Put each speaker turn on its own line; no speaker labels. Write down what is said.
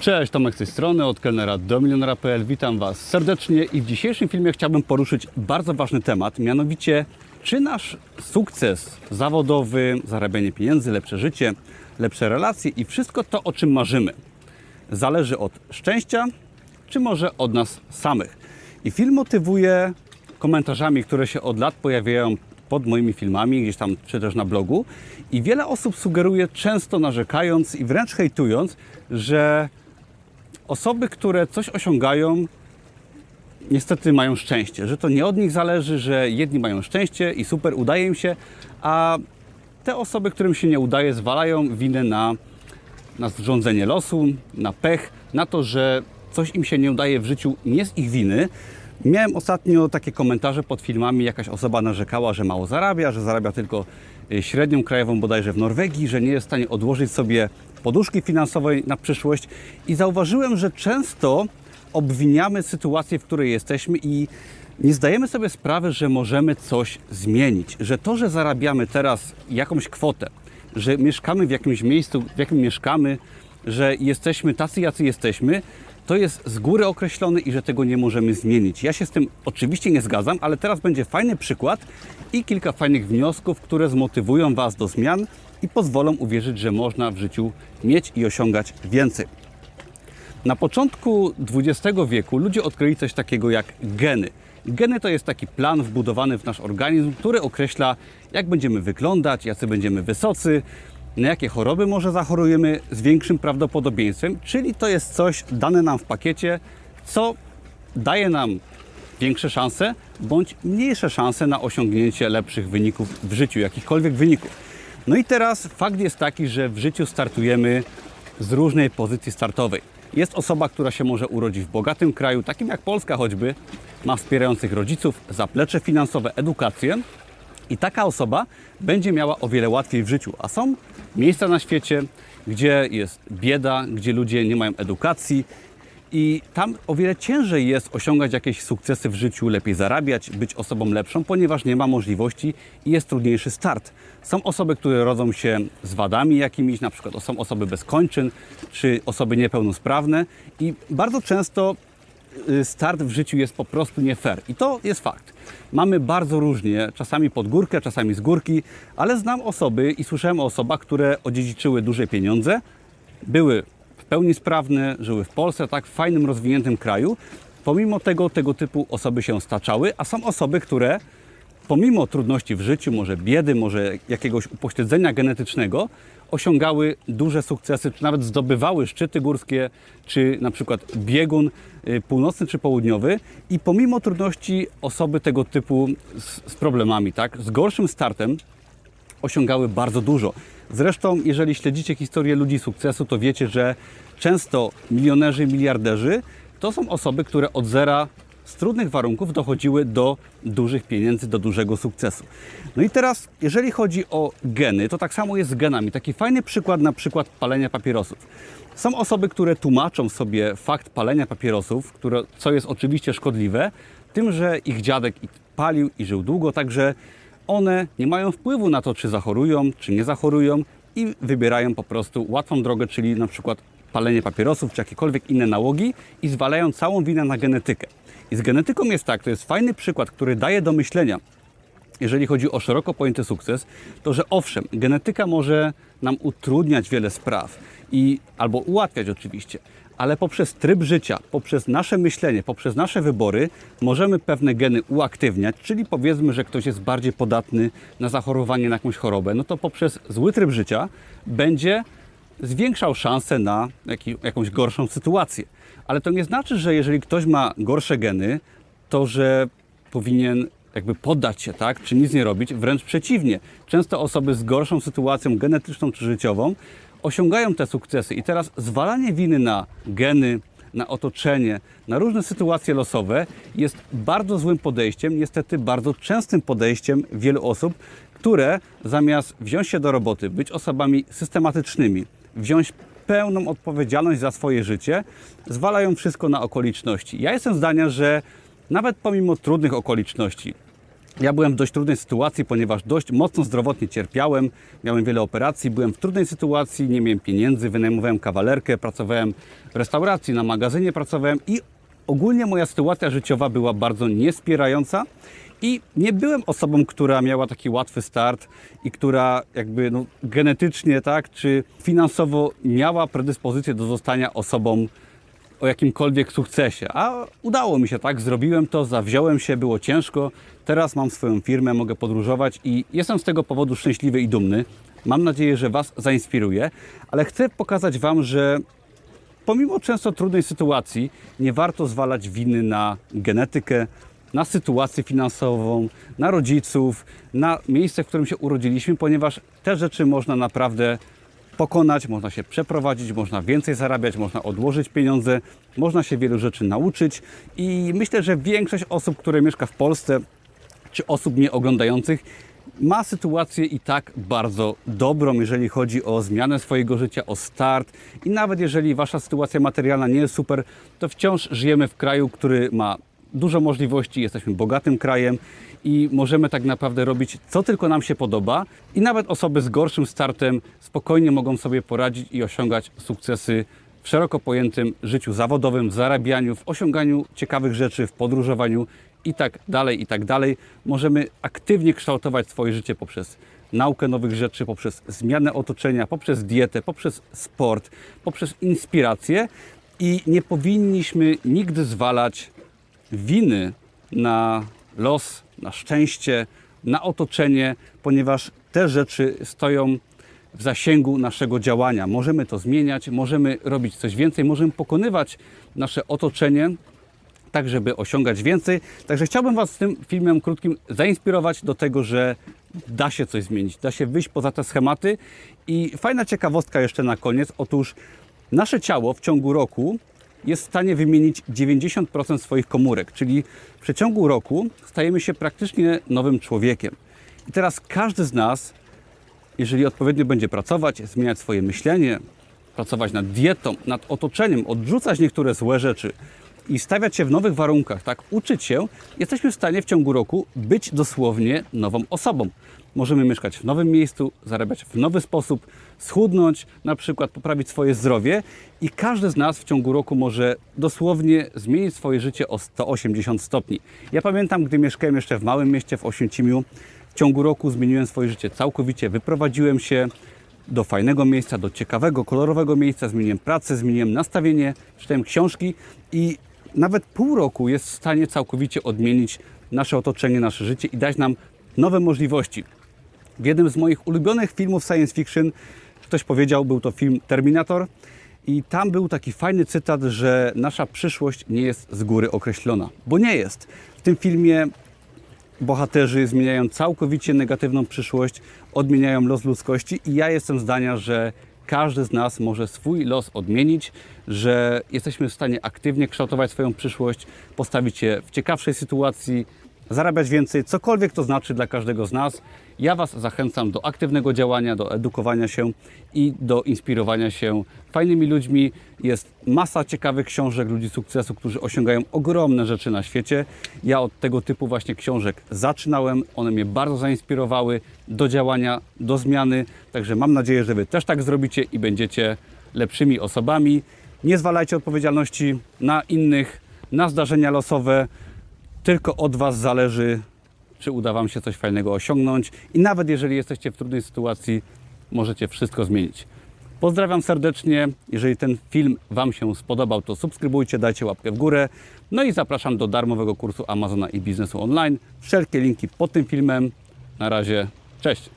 Cześć, Tomek z tej strony, od kelnera do milionera.pl. Witam Was serdecznie i w dzisiejszym filmie chciałbym poruszyć bardzo ważny temat, mianowicie czy nasz sukces zawodowy, zarabianie pieniędzy, lepsze życie, lepsze relacje i wszystko to, o czym marzymy, zależy od szczęścia, czy może od nas samych. I film motywuje komentarzami, które się od lat pojawiają pod moimi filmami, gdzieś tam, czy też na blogu. I wiele osób sugeruje, często narzekając i wręcz hejtując, że osoby, które coś osiągają, niestety mają szczęście, że to nie od nich zależy, że jedni mają szczęście i super, udaje im się, a te osoby, którym się nie udaje, zwalają winę na, na zrządzenie losu, na pech, na to, że coś im się nie udaje w życiu nie z ich winy. Miałem ostatnio takie komentarze pod filmami, jakaś osoba narzekała, że mało zarabia, że zarabia tylko y, średnią krajową bodajże w Norwegii, że nie jest w stanie odłożyć sobie poduszki finansowej na przyszłość. I zauważyłem, że często obwiniamy sytuację, w której jesteśmy i nie zdajemy sobie sprawy, że możemy coś zmienić, że to, że zarabiamy teraz jakąś kwotę, że mieszkamy w jakimś miejscu, w jakim mieszkamy, że jesteśmy tacy, jacy jesteśmy, to jest z góry określone i że tego nie możemy zmienić. Ja się z tym oczywiście nie zgadzam, ale teraz będzie fajny przykład i kilka fajnych wniosków, które zmotywują Was do zmian i pozwolą uwierzyć, że można w życiu mieć i osiągać więcej. Na początku XX wieku ludzie odkryli coś takiego jak geny. Geny to jest taki plan wbudowany w nasz organizm, który określa, jak będziemy wyglądać, jacy będziemy wysocy, na jakie choroby może zachorujemy z większym prawdopodobieństwem, czyli to jest coś dane nam w pakiecie, co daje nam większe szanse bądź mniejsze szanse na osiągnięcie lepszych wyników w życiu, jakichkolwiek wyników. No i teraz fakt jest taki, że w życiu startujemy z różnej pozycji startowej. Jest osoba, która się może urodzić w bogatym kraju, takim jak Polska choćby, ma wspierających rodziców, zaplecze finansowe, edukację, i taka osoba będzie miała o wiele łatwiej w życiu. A są miejsca na świecie, gdzie jest bieda, gdzie ludzie nie mają edukacji i tam o wiele ciężej jest osiągać jakieś sukcesy w życiu, lepiej zarabiać, być osobą lepszą, ponieważ nie ma możliwości i jest trudniejszy start. Są osoby, które rodzą się z wadami jakimiś, na przykład są osoby bez kończyn, czy osoby niepełnosprawne i bardzo często start w życiu jest po prostu nie fair. I to jest fakt. Mamy bardzo różnie, czasami pod górkę, czasami z górki, ale znam osoby i słyszałem o osobach, które odziedziczyły duże pieniądze, były w pełni sprawne, żyły w Polsce, tak w fajnym, rozwiniętym kraju. Pomimo tego, tego typu osoby się staczały, a są osoby, które pomimo trudności w życiu, może biedy, może jakiegoś upośledzenia genetycznego, osiągały duże sukcesy, czy nawet zdobywały szczyty górskie, czy na przykład biegun y, północny czy południowy i pomimo trudności osoby tego typu z, z problemami, tak, z gorszym startem osiągały bardzo dużo. Zresztą, jeżeli śledzicie historię ludzi sukcesu, to wiecie, że często milionerzy, miliarderzy to są osoby, które od zera z trudnych warunków dochodziły do dużych pieniędzy, do dużego sukcesu. No i teraz, jeżeli chodzi o geny, to tak samo jest z genami. Taki fajny przykład na przykład palenia papierosów. Są osoby, które tłumaczą sobie fakt palenia papierosów, które, co jest oczywiście szkodliwe, tym, że ich dziadek palił i żył długo, także one nie mają wpływu na to, czy zachorują, czy nie zachorują i wybierają po prostu łatwą drogę, czyli na przykład palenie papierosów, czy jakiekolwiek inne nałogi i zwalają całą winę na genetykę. I z genetyką jest tak, to jest fajny przykład, który daje do myślenia, jeżeli chodzi o szeroko pojęty sukces, to że owszem, genetyka może nam utrudniać wiele spraw i albo ułatwiać oczywiście, ale poprzez tryb życia, poprzez nasze myślenie, poprzez nasze wybory możemy pewne geny uaktywniać, czyli powiedzmy, że ktoś jest bardziej podatny na zachorowanie na jakąś chorobę, no to poprzez zły tryb życia będzie zwiększał szanse na jakąś gorszą sytuację. Ale to nie znaczy, że jeżeli ktoś ma gorsze geny, to że powinien jakby poddać się, tak, czy nic nie robić. Wręcz przeciwnie. Często osoby z gorszą sytuacją genetyczną czy życiową osiągają te sukcesy. I teraz zwalanie winy na geny, na otoczenie, na różne sytuacje losowe jest bardzo złym podejściem, niestety bardzo częstym podejściem wielu osób, które zamiast wziąć się do roboty, być osobami systematycznymi, wziąć pełną odpowiedzialność za swoje życie, zwalają wszystko na okoliczności. Ja jestem zdania, że nawet pomimo trudnych okoliczności, Ja byłem w dość trudnej sytuacji, ponieważ dość mocno zdrowotnie cierpiałem, miałem wiele operacji, byłem w trudnej sytuacji, nie miałem pieniędzy, wynajmowałem kawalerkę, pracowałem w restauracji, na magazynie pracowałem i ogólnie moja sytuacja życiowa była bardzo niespierająca i nie byłem osobą, która miała taki łatwy start i która jakby no, genetycznie, tak, czy finansowo miała predyspozycję do zostania osobą o jakimkolwiek sukcesie. A udało mi się, tak? Zrobiłem to, zawziąłem się, było ciężko. Teraz mam swoją firmę, mogę podróżować i jestem z tego powodu szczęśliwy i dumny. Mam nadzieję, że Was zainspiruje, ale chcę pokazać Wam, że pomimo często trudnej sytuacji, nie warto zwalać winy na genetykę, na sytuację finansową, na rodziców, na miejsce, w którym się urodziliśmy, ponieważ te rzeczy można naprawdę pokonać, można się przeprowadzić, można więcej zarabiać, można odłożyć pieniądze, można się wielu rzeczy nauczyć i myślę, że większość osób, które mieszka w Polsce, czy osób mnie oglądających, ma sytuację i tak bardzo dobrą, jeżeli chodzi o zmianę swojego życia, o start. I nawet jeżeli wasza sytuacja materialna nie jest super, to wciąż żyjemy w kraju, który ma dużo możliwości, jesteśmy bogatym krajem i możemy tak naprawdę robić, co tylko nam się podoba. I nawet osoby z gorszym startem spokojnie mogą sobie poradzić i osiągać sukcesy w szeroko pojętym życiu zawodowym, w zarabianiu, w osiąganiu ciekawych rzeczy, w podróżowaniu i tak dalej, i tak dalej. Możemy aktywnie kształtować swoje życie poprzez naukę nowych rzeczy, poprzez zmianę otoczenia, poprzez dietę, poprzez sport, poprzez inspirację i nie powinniśmy nigdy zwalać winy na los, na szczęście, na otoczenie, ponieważ te rzeczy stoją w zasięgu naszego działania. Możemy to zmieniać, możemy robić coś więcej, możemy pokonywać nasze otoczenie, tak żeby osiągać więcej. Także chciałbym Was tym filmem krótkim zainspirować do tego, że da się coś zmienić, da się wyjść poza te schematy. I fajna ciekawostka jeszcze na koniec. Otóż nasze ciało w ciągu roku jest w stanie wymienić 90% swoich komórek, czyli w przeciągu roku stajemy się praktycznie nowym człowiekiem. I teraz każdy z nas, jeżeli odpowiednio będzie pracować, zmieniać swoje myślenie, pracować nad dietą, nad otoczeniem, odrzucać niektóre złe rzeczy i stawiać się w nowych warunkach, tak, uczyć się, jesteśmy w stanie w ciągu roku być dosłownie nową osobą. Możemy mieszkać w nowym miejscu, zarabiać w nowy sposób, schudnąć, na przykład poprawić swoje zdrowie i każdy z nas w ciągu roku może dosłownie zmienić swoje życie o 180 stopni. Ja pamiętam, gdy mieszkałem jeszcze w małym mieście w Oświęcimiu, w ciągu roku zmieniłem swoje życie całkowicie, wyprowadziłem się do fajnego miejsca, do ciekawego, kolorowego miejsca, zmieniłem pracę, zmieniłem nastawienie, czytałem książki i nawet pół roku jest w stanie całkowicie odmienić nasze otoczenie, nasze życie i dać nam nowe możliwości. W jednym z moich ulubionych filmów science fiction ktoś powiedział, był to film Terminator i tam był taki fajny cytat, że nasza przyszłość nie jest z góry określona, bo nie jest. W tym filmie bohaterzy zmieniają całkowicie negatywną przyszłość, odmieniają los ludzkości i ja jestem zdania, że każdy z nas może swój los odmienić, że jesteśmy w stanie aktywnie kształtować swoją przyszłość, postawić się w ciekawszej sytuacji, zarabiać więcej, cokolwiek to znaczy dla każdego z nas. Ja Was zachęcam do aktywnego działania, do edukowania się i do inspirowania się fajnymi ludźmi. Jest masa ciekawych książek ludzi sukcesu, którzy osiągają ogromne rzeczy na świecie. Ja od tego typu właśnie książek zaczynałem. One mnie bardzo zainspirowały do działania, do zmiany. Także mam nadzieję, że Wy też tak zrobicie i będziecie lepszymi osobami. Nie zwalajcie odpowiedzialności na innych, na zdarzenia losowe. Tylko od Was zależy, czy uda Wam się coś fajnego osiągnąć. I nawet jeżeli jesteście w trudnej sytuacji, możecie wszystko zmienić. Pozdrawiam serdecznie. Jeżeli ten film Wam się spodobał, to subskrybujcie, dajcie łapkę w górę. No i zapraszam do darmowego kursu Amazona i biznesu online. Wszelkie linki pod tym filmem. Na razie, cześć.